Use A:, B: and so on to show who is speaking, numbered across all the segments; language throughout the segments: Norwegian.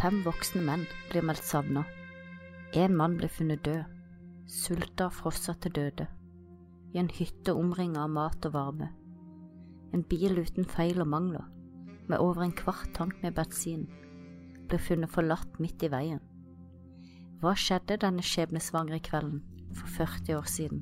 A: Fem voksne menn blir meldt savna. En mann blir funnet død, sulta og frosset til døde, i en hytte omringa av mat og varme. En bil uten feil og mangler, med over en kvart tank med bensin, blir funnet forlatt midt i veien. Hva skjedde denne skjebnesvangre kvelden for 40 år siden?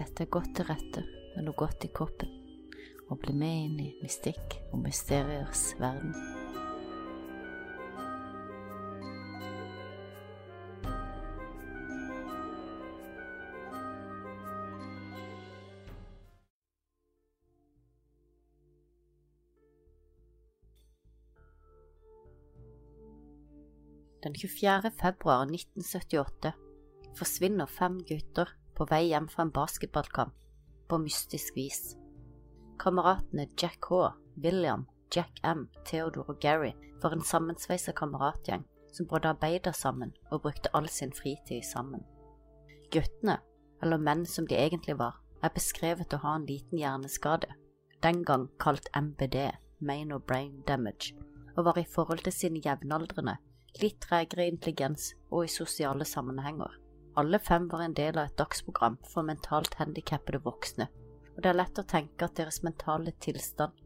A: Sett deg godt til rette med noe godt i kroppen, og bli med inn i mystikk og mysteriers verden. Den 24. februar 1978 forsvinner fem gutter på vei hjem fra en basketballkamp på mystisk vis. Kameratene Jack H, William, Jack M, Theodor og Gary var en sammensveisa kameratgjeng som både arbeida sammen og brukte all sin fritid sammen. Guttene, eller menn som de egentlig var, er beskrevet å ha en liten hjerneskade, den gang kalt MBD, Main or Brain Damage, og var i forhold til sine jevnaldrende litt tregere i intelligens og i sosiale sammenhenger. Alle fem var en del av et dagsprogram for mentalt handikappede voksne, og det er lett å tenke at deres mentale tilstand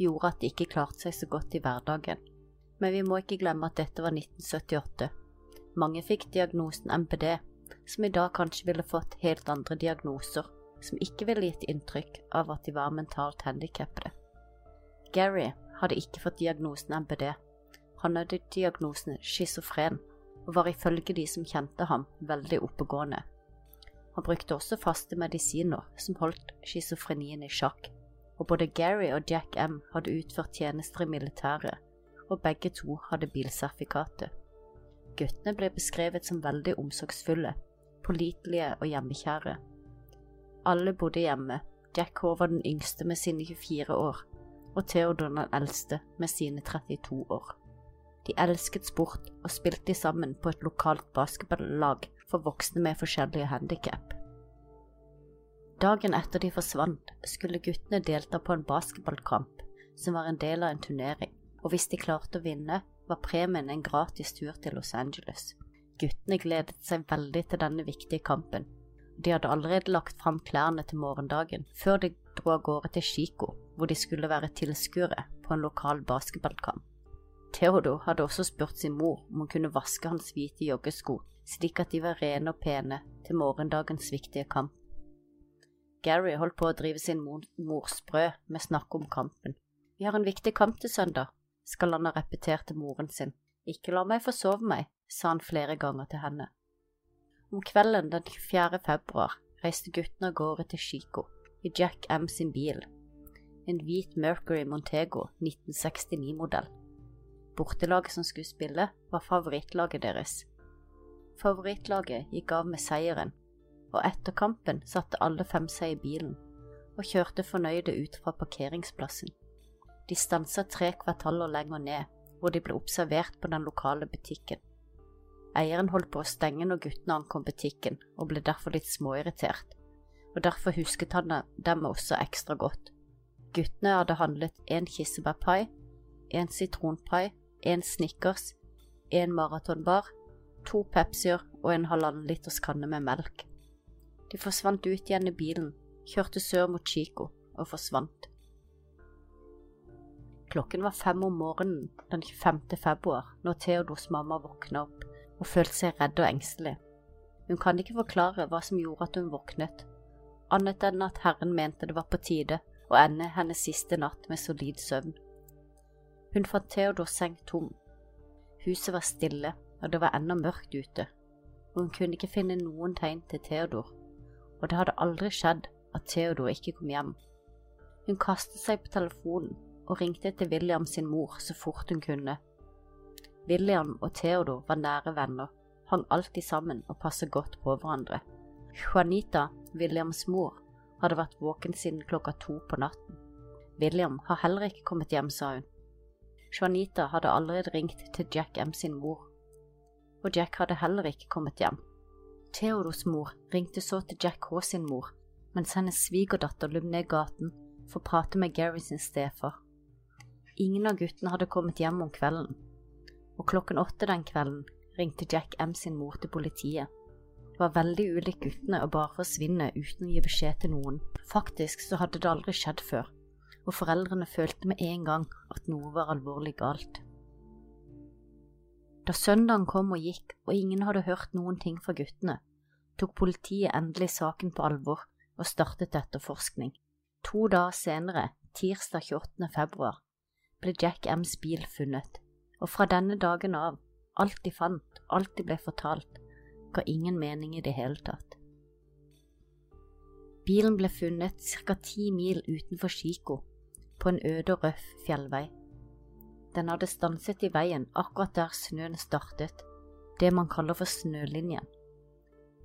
A: gjorde at de ikke klarte seg så godt i hverdagen. Men vi må ikke glemme at dette var 1978. Mange fikk diagnosen MPD, som i dag kanskje ville fått helt andre diagnoser, som ikke ville gitt inntrykk av at de var mentalt handikappede. Gary hadde ikke fått diagnosen MPD, han hadde diagnosen schizofren, og var ifølge de som kjente ham, veldig oppegående. Han brukte også faste medisiner som holdt schizofrenien i sjakk, og både Gary og Jack M hadde utført tjenester i militæret, og begge to hadde bilsertifikatet. Guttene ble beskrevet som veldig omsorgsfulle, pålitelige og hjemmekjære. Alle bodde hjemme, Jack H var den yngste med sine 24 år, og Theodor den eldste med sine 32 år. De elsket sport og spilte sammen på et lokalt basketballag for voksne med forskjellige handikap. Dagen etter de forsvant, skulle guttene delta på en basketballkamp som var en del av en turnering, og hvis de klarte å vinne, var premien en gratis tur til Los Angeles. Guttene gledet seg veldig til denne viktige kampen. De hadde allerede lagt fram klærne til morgendagen, før de dro av gårde til Chico, hvor de skulle være tilskuere på en lokal basketballkamp. Theodor hadde også spurt sin mor om hun kunne vaske hans hvite joggesko, slik at de var rene og pene til morgendagens viktige kamp. Gary holdt på å drive sin mors brød med snakk om kampen. Vi har en viktig kamp til søndag, skal han ha repetert til moren sin. Ikke la meg forsove meg, sa han flere ganger til henne. Om kvelden den 24. februar reiste guttene av gårde til Chico i Jack M sin bil, en hvit Mercury Montego 1969-modell. Bortelaget som skulle spille, var favorittlaget deres. Favorittlaget gikk av med seieren, og etter kampen satte alle fem seg i bilen og kjørte fornøyde ut fra parkeringsplassen. De stansa tre kvartaler lenger ned, hvor de ble observert på den lokale butikken. Eieren holdt på å stenge når guttene ankom butikken, og ble derfor litt småirritert, og derfor husket han dem også ekstra godt. Guttene hadde handlet en kirsebærpai, en sitronpai en Snickers, en maratonbar, to Pepsier og en halvannen liters kanne med melk. De forsvant ut igjen i bilen, kjørte sør mot Chico og forsvant. Klokken var fem om morgenen den 25. februar når Theodors mamma våkna opp og følte seg redd og engstelig. Hun kan ikke forklare hva som gjorde at hun våknet, annet enn at Herren mente det var på tide å ende hennes siste natt med solid søvn. Hun fant Theodors seng tom. Huset var stille, og det var ennå mørkt ute, hun kunne ikke finne noen tegn til Theodor, og det hadde aldri skjedd at Theodor ikke kom hjem. Hun kastet seg på telefonen og ringte til William sin mor så fort hun kunne. William og Theodor var nære venner, hang alltid sammen og passet godt på hverandre. Juanita, Williams mor, hadde vært våken siden klokka to på natten. William har heller ikke kommet hjem, sa hun. Juanita hadde allerede ringt til Jack M sin mor. og Jack hadde heller ikke kommet hjem. Theodos mor ringte så til Jack H sin mor, mens hennes svigerdatter løp ned gaten for å prate med Gary sin stefar. Ingen av guttene hadde kommet hjem om kvelden, og klokken åtte den kvelden ringte Jack M sin mor til politiet. Det var veldig ulikt guttene å bare forsvinne uten å gi beskjed til noen. Faktisk så hadde det aldri skjedd før, og foreldrene følte med en gang at noe var alvorlig galt. Da søndagen kom og gikk og ingen hadde hørt noen ting fra guttene, tok politiet endelig saken på alvor og startet etterforskning. To dager senere, tirsdag 28. februar, ble Jack M's bil funnet, og fra denne dagen av, alt de fant, alt de ble fortalt, ga ingen mening i det hele tatt. Bilen ble funnet ca. ti mil utenfor Chico, på en øde og røff fjellvei. Den hadde stanset i veien akkurat der snøen startet, det man kaller for snølinjen.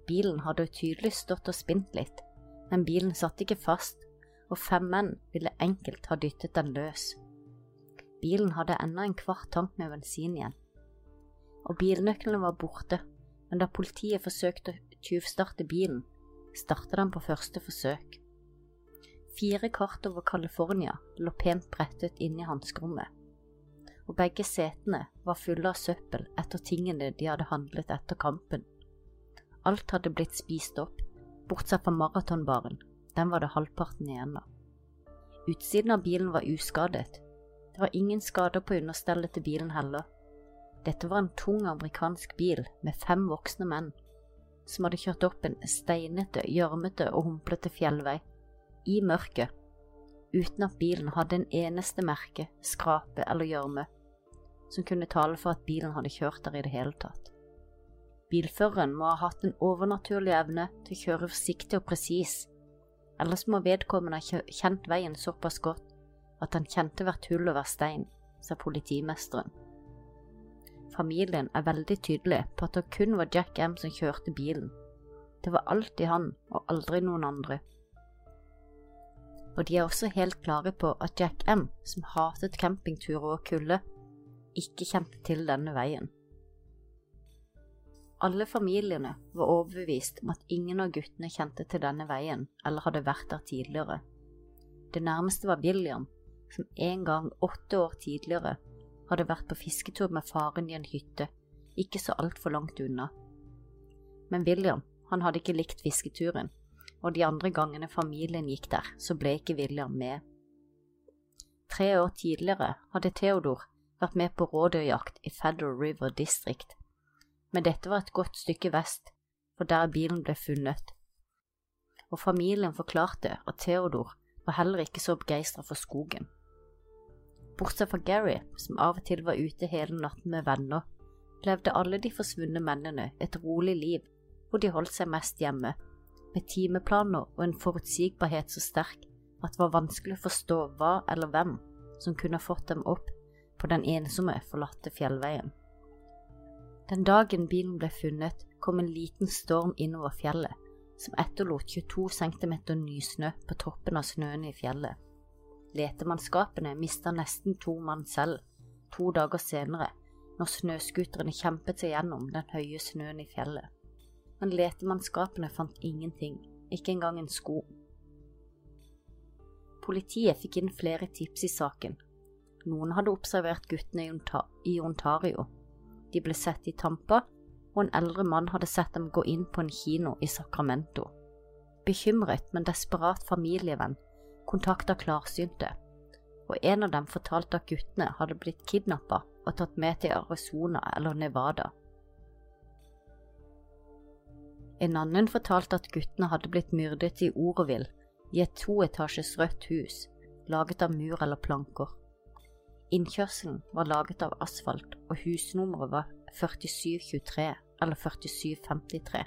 A: Bilen hadde tydelig stått og spint litt, men bilen satt ikke fast, og fem menn ville enkelt ha dyttet den løs. Bilen hadde ennå en kvart tank med bensin igjen, og bilnøklene var borte, men da politiet forsøkte å tyvstarte bilen, startet den på første forsøk. Fire kart over California lå pent brettet inne i hanskerommet og begge setene var fulle av søppel etter tingene de hadde handlet etter kampen. Alt hadde blitt spist opp, bortsett fra maratonbaren, den var det halvparten igjen av. Utsiden av bilen var uskadet, det var ingen skader på understellet til bilen heller. Dette var en tung amerikansk bil med fem voksne menn, som hadde kjørt opp en steinete, gjørmete og humplete fjellvei, i mørket, uten at bilen hadde en eneste merke, skrape eller gjørme som kunne tale for at bilen hadde kjørt der i det hele tatt. Bilføreren må ha hatt en overnaturlig evne til å kjøre forsiktig og presis, ellers må vedkommende ha kjent veien såpass godt at han kjente hvert hull og hver stein, sa politimesteren. Familien er veldig tydelig på at det kun var Jack M som kjørte bilen. Det var alltid han, og aldri noen andre. Og de er også helt klare på at Jack M, som hatet campingturer og kulde, ikke kjente til denne veien. Alle familiene var overbevist om at ingen av guttene kjente til denne veien eller hadde vært der tidligere. Det nærmeste var William, som en gang åtte år tidligere hadde vært på fisketur med faren i en hytte ikke så altfor langt unna. Men William, han hadde ikke likt fisketuren, og de andre gangene familien gikk der, så ble ikke William med. Tre år tidligere hadde Theodor vært med på rådyrjakt i Federal River District, men dette var et godt stykke vest, for der bilen ble funnet. Og familien forklarte at Theodor var heller ikke så begeistra for skogen. Bortsett fra Gary, som av og til var ute hele natten med venner, levde alle de forsvunne mennene et rolig liv hvor de holdt seg mest hjemme, med timeplaner og en forutsigbarhet så sterk at det var vanskelig å forstå hva eller hvem som kunne fått dem opp på den ensomme, forlatte fjellveien. Den dagen bilen ble funnet, kom en liten storm innover fjellet, som etterlot 22 cm nysnø på toppen av snøen i fjellet. Letemannskapene mista nesten to mann selv, to dager senere, når snøskuterne kjempet seg gjennom den høye snøen i fjellet. Men letemannskapene fant ingenting, ikke engang en sko. Politiet fikk inn flere tips i saken, noen hadde observert guttene i Ontario. De ble sett i Tampa, og en eldre mann hadde sett dem gå inn på en kino i Sacramento. Bekymret, men desperat familievenn kontakta klarsynte, og en av dem fortalte at guttene hadde blitt kidnappa og tatt med til Arizona eller Nevada. En annen fortalte at guttene hadde blitt myrdet i Oroville, i et toetasjes rødt hus, laget av mur eller planker. Innkjørselen var laget av asfalt, og husnummeret var 4723 eller 4753.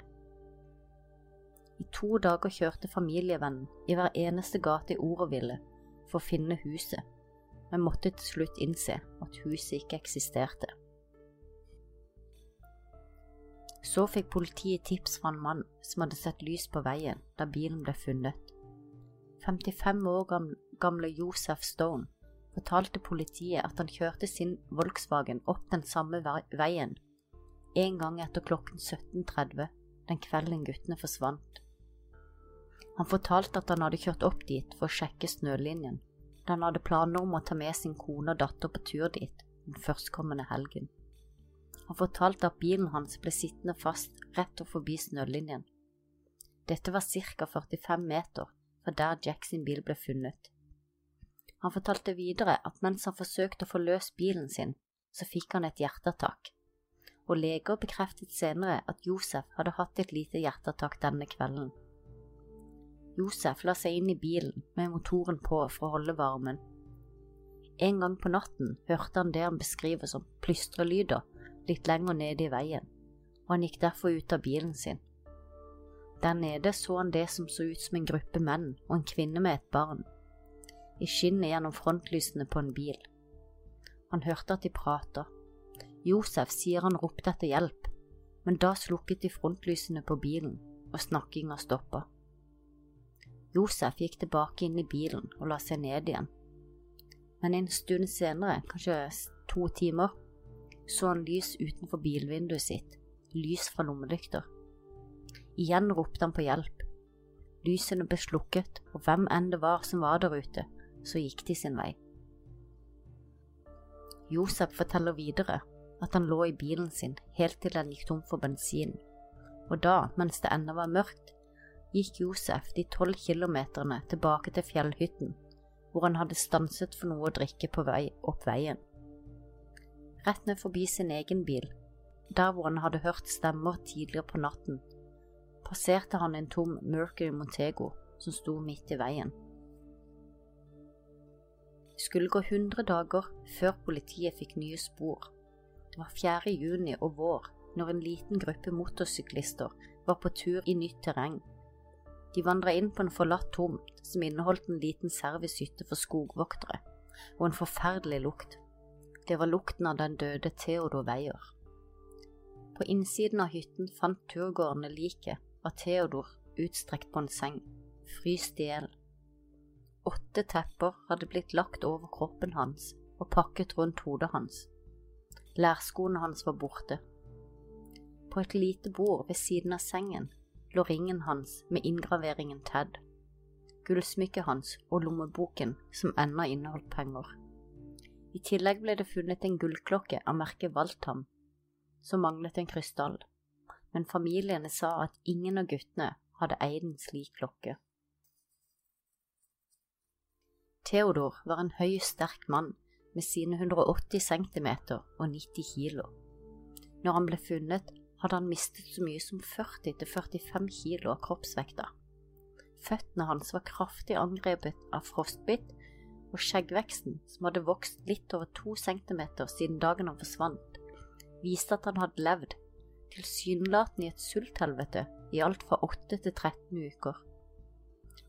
A: I to dager kjørte familievennen i hver eneste gate i Oroville for å finne huset, men måtte til slutt innse at huset ikke eksisterte. Så fikk politiet tips fra en mann som hadde sett lys på veien da bilen ble funnet. 55 år gamle Joseph Stone fortalte politiet at han kjørte sin Volkswagen opp den samme veien en gang etter klokken 17.30 den kvelden guttene forsvant. Han fortalte at han hadde kjørt opp dit for å sjekke snølinjen, da han hadde planer om å ta med sin kone og datter på tur dit den førstkommende helgen. Han fortalte at bilen hans ble sittende fast rett og forbi snølinjen. Dette var ca 45 meter fra der Jack sin bil ble funnet. Han fortalte videre at mens han forsøkte å få løst bilen sin, så fikk han et hjerteattakk, og leger bekreftet senere at Josef hadde hatt et lite hjerteattakk denne kvelden. Josef la seg inn i bilen med motoren på for å holde varmen. En gang på natten hørte han det han beskriver som plystrelyder litt lenger nede i veien, og han gikk derfor ut av bilen sin. Der nede så han det som så ut som en gruppe menn og en kvinne med et barn, i skinnet gjennom frontlysene på en bil. Han hørte at de prata, Josef sier han ropte etter hjelp, men da slukket de frontlysene på bilen, og snakkinga stoppa. Josef gikk tilbake inn i bilen og la seg ned igjen. Men en stund senere, kanskje to timer, så han lys utenfor bilvinduet sitt, lys fra lommelykter. Igjen ropte han på hjelp. Lysene ble slukket, og hvem enn det var som var der ute, så gikk de sin vei. Josef forteller videre at han lå i bilen sin helt til den gikk tom for bensin, og da, mens det ennå var mørkt, gikk Josef de tolv kilometerne tilbake til fjellhytten, hvor han hadde stanset for noe å drikke på vei opp veien. Rett ned forbi sin egen bil, der hvor han hadde hørt stemmer tidligere på natten, passerte han en tom Mercury Montego som sto midt i veien. Det skulle gå 100 dager før politiet fikk nye spor det var 4. juni og vår når en liten gruppe motorsyklister var på tur i nytt terreng. De vandra inn på en forlatt tomt som inneholdt en liten servicehytte for skogvoktere, og en forferdelig lukt. Det var lukten av den døde Theodor Weier. På innsiden av hytten fant turgåerene liket av Theodor utstrekt på en seng, fryst i hjel. Åtte tepper hadde blitt lagt over kroppen hans og pakket rundt hodet hans. Lærskoene hans var borte. På et lite bord ved siden av sengen lå ringen hans med inngraveringen Ted, gullsmykket hans og lommeboken som ennå inneholdt penger. I tillegg ble det funnet en gullklokke av merket Waltham, som manglet en krystall, men familiene sa at ingen av guttene hadde eid en slik klokke. Theodor var en høy, sterk mann med sine 180 cm og 90 kilo. Når han ble funnet, hadde han mistet så mye som 40–45 kilo av kroppsvekta. Føttene hans var kraftig angrepet av frostbitt, og skjeggveksten, som hadde vokst litt over to centimeter siden dagen han forsvant, viste at han hadde levd, tilsynelatende i et sulthelvete, i alt fra 8 til 13 uker.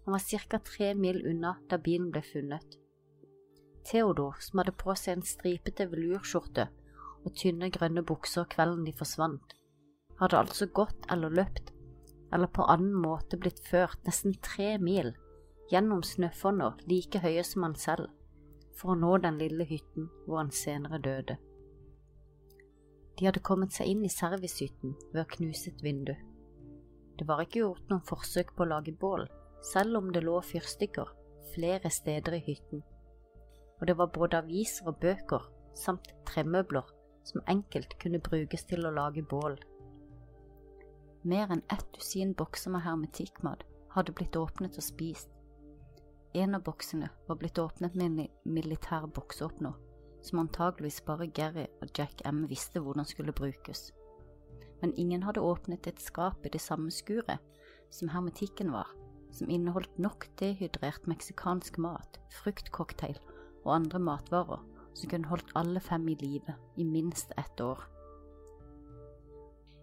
A: Han var ca. tre mil unna da bilen ble funnet. Theodor, som hadde på seg en stripete velurskjorte og tynne grønne bukser kvelden de forsvant, hadde altså gått eller løpt, eller på annen måte blitt ført nesten tre mil gjennom snøfonner like høye som han selv, for å nå den lille hytten hvor han senere døde. De hadde kommet seg inn i servicehytten ved å knuse et vindu. Det var ikke gjort noen forsøk på å lage bål, selv om det lå fyrstikker flere steder i hytten og det var både aviser og bøker samt tremøbler som enkelt kunne brukes til å lage bål. Mer enn ett dusin bokser med hermetikkmat hadde blitt åpnet og spist. En av boksene var blitt åpnet med en militær boksåpner, som antageligvis bare Gary og Jack M visste hvordan skulle brukes. Men ingen hadde åpnet et skap i det samme skuret som hermetikken var, som inneholdt nok dehydrert meksikansk mat, fruktcocktail og andre matvarer som kunne holdt alle fem i live i minst ett år.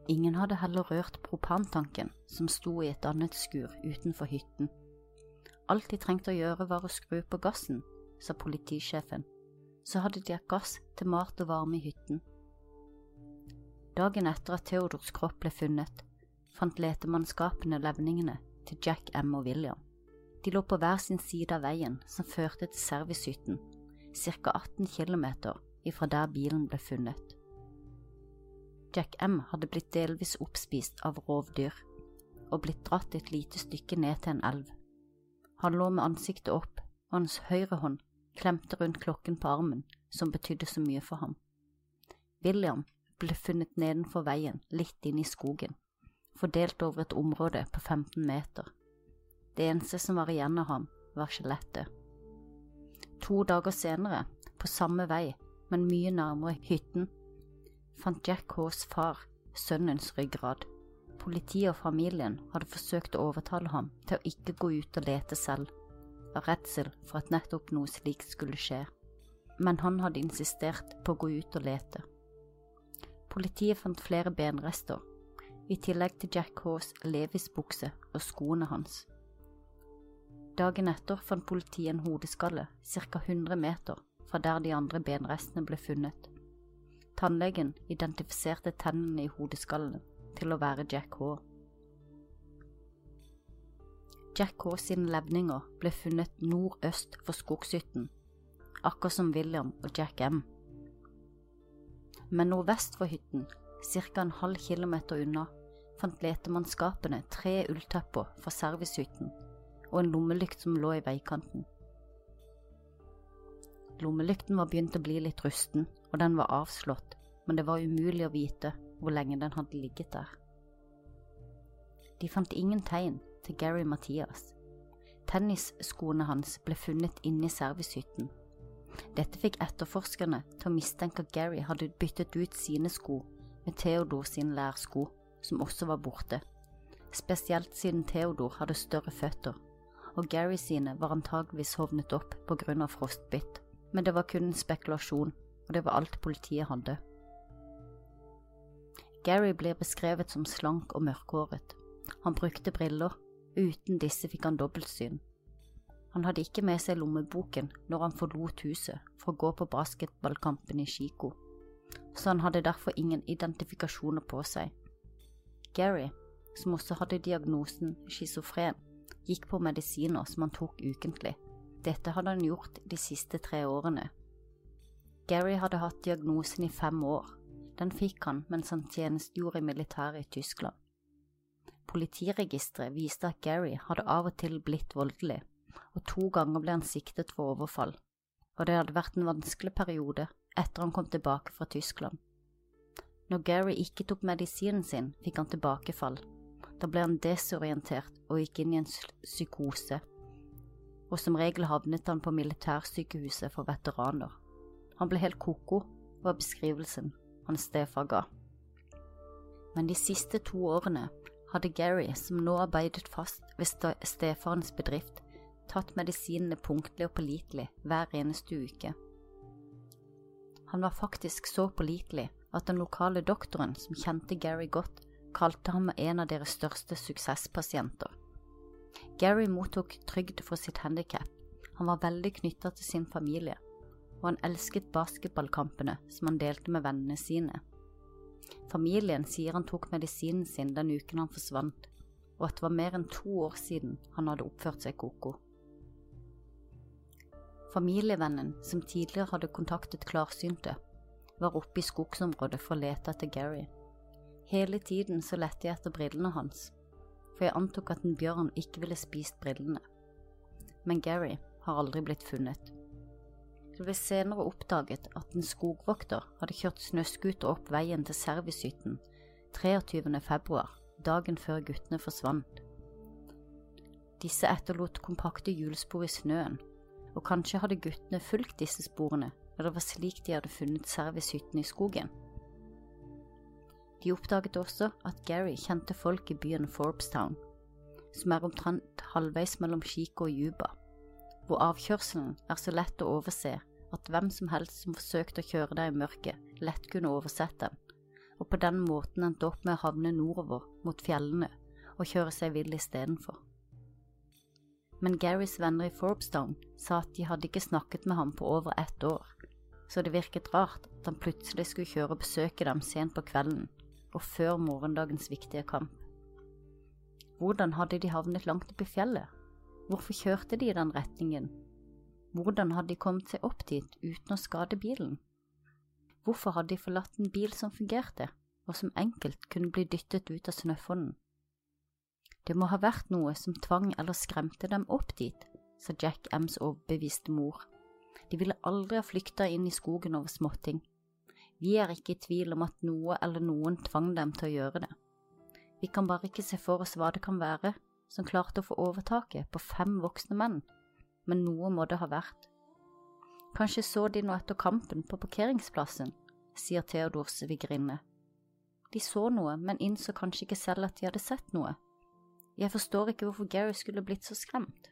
A: Ingen hadde heller rørt propantanken som sto i et annet skur utenfor hytten. Alt de trengte å gjøre var å skru på gassen, sa politisjefen. Så hadde de hatt gass til mat og varme i hytten. Dagen etter at Theodors kropp ble funnet, fant letemannskapene levningene til Jack M og William. De lå på hver sin side av veien som førte til servicehytten, ca. 18 km ifra der bilen ble funnet. Jack M hadde blitt delvis oppspist av rovdyr og blitt dratt et lite stykke ned til en elv. Han lå med ansiktet opp, og hans høyre hånd klemte rundt klokken på armen, som betydde så mye for ham. William ble funnet nedenfor veien, litt inn i skogen, fordelt over et område på 15 meter. Det eneste som var igjen av ham, var skjelettet. To dager senere, på samme vei, men mye nærmere hytten, fant Jack Haws far sønnens ryggrad. Politiet og familien hadde forsøkt å overtale ham til å ikke gå ut og lete selv, av redsel for at nettopp noe slikt skulle skje, men han hadde insistert på å gå ut og lete. Politiet fant flere benrester, i tillegg til Jack Haws Levis-bukse og skoene hans. Dagen etter fant politiet en hodeskalle ca. 100 meter fra der de andre benrestene ble funnet. Tannlegen identifiserte tennene i hodeskallen til å være Jack Haw. Jack Haw sine levninger ble funnet nordøst for skogshytten, akkurat som William og Jack M. Men nordvest for hytten, ca. en halv kilometer unna, fant letemannskapene tre ulltepper fra servicehytten og en lommelykt som lå i veikanten. Lommelykten var begynt å bli litt rusten, og den var avslått, men det var umulig å vite hvor lenge den hadde ligget der. De fant ingen tegn til Gary Mathias. Tennisskoene hans ble funnet inne i servicehytten. Dette fikk etterforskerne til å mistenke at Gary hadde byttet ut sine sko med Theodor sine lærsko, som også var borte, spesielt siden Theodor hadde større føtter, og Gary sine var antageligvis hovnet opp på grunn av frostbitt men det var kun en spekulasjon, og det var alt politiet hadde. Gary blir beskrevet som slank og mørkhåret. Han brukte briller, uten disse fikk han dobbeltsyn. Han hadde ikke med seg lommeboken når han forlot huset for å gå på basketballkampen i Chico, så han hadde derfor ingen identifikasjoner på seg. Gary, som også hadde diagnosen schizofren, gikk på medisiner som han tok ukentlig dette hadde han gjort de siste tre årene. Gary hadde hatt diagnosen i fem år. Den fikk han mens han tjenestegjorde i militæret i Tyskland. Politiregisteret viste at Gary hadde av og til blitt voldelig, og to ganger ble han siktet for overfall, og det hadde vært en vanskelig periode etter han kom tilbake fra Tyskland. Når Gary ikke tok medisinen sin, fikk han tilbakefall. Da ble han desorientert og gikk inn i en psykose og som regel havnet han på militærsykehuset for veteraner. Han ble helt koko, var beskrivelsen hans stefar ga. Men de siste to årene hadde Gary, som nå arbeidet fast ved stefarens bedrift, tatt medisinene punktlig og pålitelig hver eneste uke. Han var faktisk så pålitelig at den lokale doktoren som kjente Gary godt, kalte ham en av deres største suksesspasienter. Gary mottok trygd for sitt handikap. Han var veldig knytta til sin familie, og han elsket basketballkampene som han delte med vennene sine. Familien sier han tok medisinen sin den uken han forsvant, og at det var mer enn to år siden han hadde oppført seg koko. Familievennen, som tidligere hadde kontaktet klarsynte, var oppe i skogsområdet for å lete etter Gary. Hele tiden så lette jeg etter brillene hans, for jeg antok at en bjørn ikke ville spist brillene. Men Gary har aldri blitt funnet. Det ble senere oppdaget at en skogvokter hadde kjørt snøscooter opp veien til servicehytten 23. februar, dagen før guttene forsvant. Disse etterlot kompakte hjulspor i snøen, og kanskje hadde guttene fulgt disse sporene når det var slik de hadde funnet servicehytten i skogen. De oppdaget også at Gary kjente folk i byen Forbstown, som er omtrent halvveis mellom Chico og Juba, hvor avkjørselen er så lett å overse at hvem som helst som forsøkte å kjøre der i mørket, lett kunne oversett den, og på den måten endte opp med å havne nordover mot fjellene og kjøre seg vill istedenfor. Men Garys venner i Forbstown sa at de hadde ikke snakket med ham på over ett år, så det virket rart at han plutselig skulle kjøre og besøke dem sent på kvelden og før morgendagens viktige kamp. Hvordan hadde de havnet langt oppe i fjellet? Hvorfor kjørte de i den retningen? Hvordan hadde de kommet seg opp dit uten å skade bilen? Hvorfor hadde de forlatt en bil som fungerte, og som enkelt kunne bli dyttet ut av snøfonnen. Det må ha vært noe som tvang eller skremte dem opp dit, sa Jack Ms overbeviste mor. De ville aldri ha flykta inn i skogen over småting. Vi er ikke i tvil om at noe eller noen tvang dem til å gjøre det. Vi kan bare ikke se for oss hva det kan være som klarte å få overtaket på fem voksne menn, men noe må det ha vært. Kanskje så de noe etter kampen på parkeringsplassen, sier Theodors svigerinne. De så noe, men innså kanskje ikke selv at de hadde sett noe. Jeg forstår ikke hvorfor Gary skulle blitt så skremt.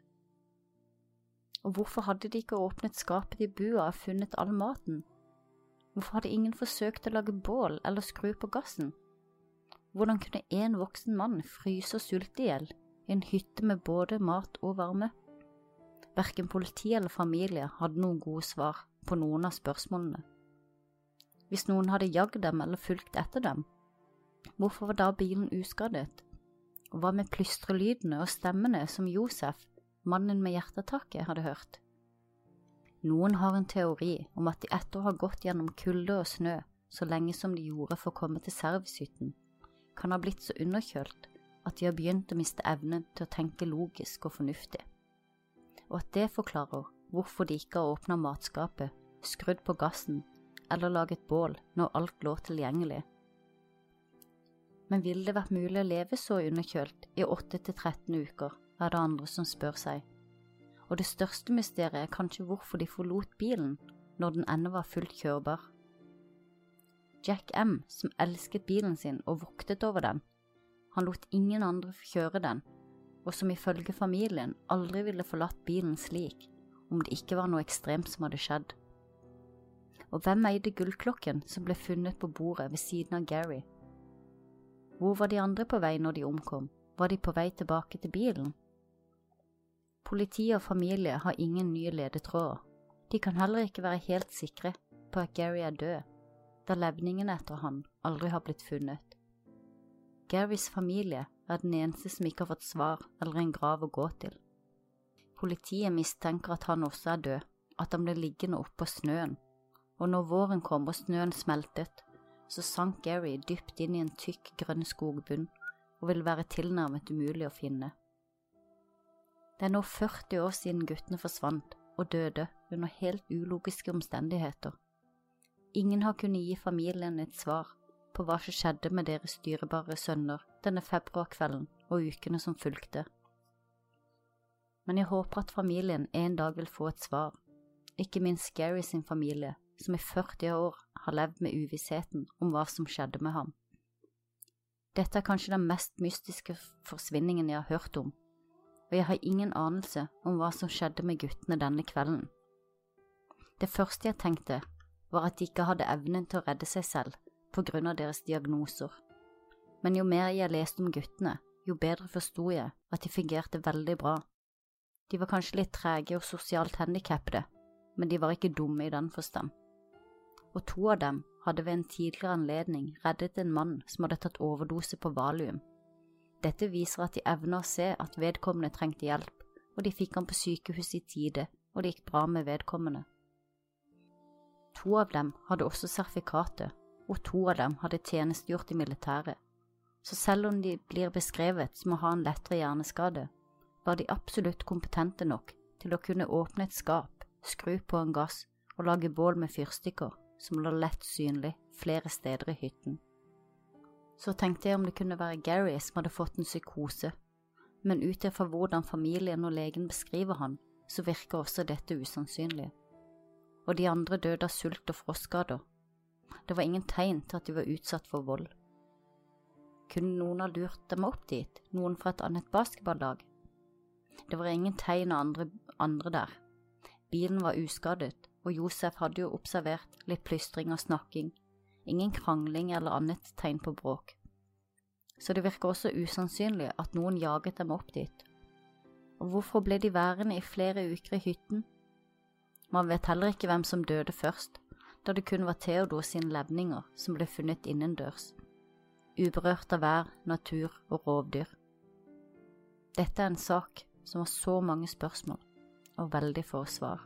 A: Og hvorfor hadde de ikke åpnet skapet i bua og funnet all maten? Hvorfor hadde ingen forsøkt å lage bål eller skru på gassen? Hvordan kunne en voksen mann fryse og sulte i hjel en hytte med både mat og varme? Verken politi eller familie hadde noen gode svar på noen av spørsmålene. Hvis noen hadde jagd dem eller fulgt etter dem, hvorfor var da bilen uskadet? Og hva med plystrelydene og stemmene som Josef, mannen med hjertetaket, hadde hørt? Noen har en teori om at de etter å ha gått gjennom kulde og snø så lenge som de gjorde for å komme til servicehytten, kan ha blitt så underkjølt at de har begynt å miste evnen til å tenke logisk og fornuftig, og at det forklarer hvorfor de ikke har åpna matskapet, skrudd på gassen eller laget bål når alt lå tilgjengelig men ville det vært mulig å leve så underkjølt i 8–13 uker, er det andre som spør seg. Og det største mysteriet er kanskje hvorfor de forlot bilen når den ennå var fullt kjørbar. Jack M, som elsket bilen sin og voktet over den, han lot ingen andre kjøre den, og som ifølge familien aldri ville forlatt bilen slik om det ikke var noe ekstremt som hadde skjedd. Og hvem eide gullklokken som ble funnet på bordet ved siden av Gary hvor var de andre på vei når de omkom, var de på vei tilbake til bilen? Politi og familie har ingen nye ledetråder. De kan heller ikke være helt sikre på at Gary er død, da levningene etter han aldri har blitt funnet. Garys familie er den eneste som ikke har fått svar eller en grav å gå til. Politiet mistenker at han også er død, at han ble liggende oppå snøen, og når våren kom og snøen smeltet, så sank Gary dypt inn i en tykk, grønn skogbunn og ville være tilnærmet umulig å finne. Det er nå 40 år siden guttene forsvant og døde under helt ulogiske omstendigheter. Ingen har kunnet gi familien et svar på hva som skjedde med deres dyrebare sønner denne februarkvelden og ukene som fulgte. Men jeg håper at familien en dag vil få et svar, ikke minst Gary sin familie, som i 40 år har levd med uvissheten om hva som skjedde med ham. Dette er kanskje den mest mystiske forsvinningen jeg har hørt om, og jeg har ingen anelse om hva som skjedde med guttene denne kvelden. Det første jeg tenkte, var at de ikke hadde evnen til å redde seg selv på grunn av deres diagnoser, men jo mer jeg leste om guttene, jo bedre forsto jeg at de fungerte veldig bra. De var kanskje litt trege og sosialt handikappede, men de var ikke dumme i den forstand og to av dem hadde ved en tidligere anledning reddet en mann som hadde tatt overdose på valium. Dette viser at de evner å se at vedkommende trengte hjelp, og de fikk han på sykehuset i tide, og det gikk bra med vedkommende. To av dem hadde også sertifikatet, og to av dem hadde tjenestegjort i militæret, så selv om de blir beskrevet som å ha en lettere hjerneskade, var de absolutt kompetente nok til å kunne åpne et skap, skru på en gass og lage bål med fyrstikker som lå lett synlig flere steder i hytten. Så tenkte jeg om det kunne være Gary som hadde fått en psykose, men ut ifra hvordan familien og legen beskriver han, så virker også dette usannsynlig. Og de andre døde av sult og frostskader. Det var ingen tegn til at de var utsatt for vold. Kunne noen ha lurt dem opp dit, noen fra et annet basketballag? Det var ingen tegn av andre, andre der. Bilen var uskadet, og Josef hadde jo observert litt plystring og snakking, ingen krangling eller annet tegn på bråk. Så det virker også usannsynlig at noen jaget dem opp dit. Og hvorfor ble de værende i flere uker i hytten? Man vet heller ikke hvem som døde først, da det kun var Theodor sine levninger som ble funnet innendørs, uberørt av vær, natur og rovdyr. Dette er en sak som har så mange spørsmål og veldig få svar.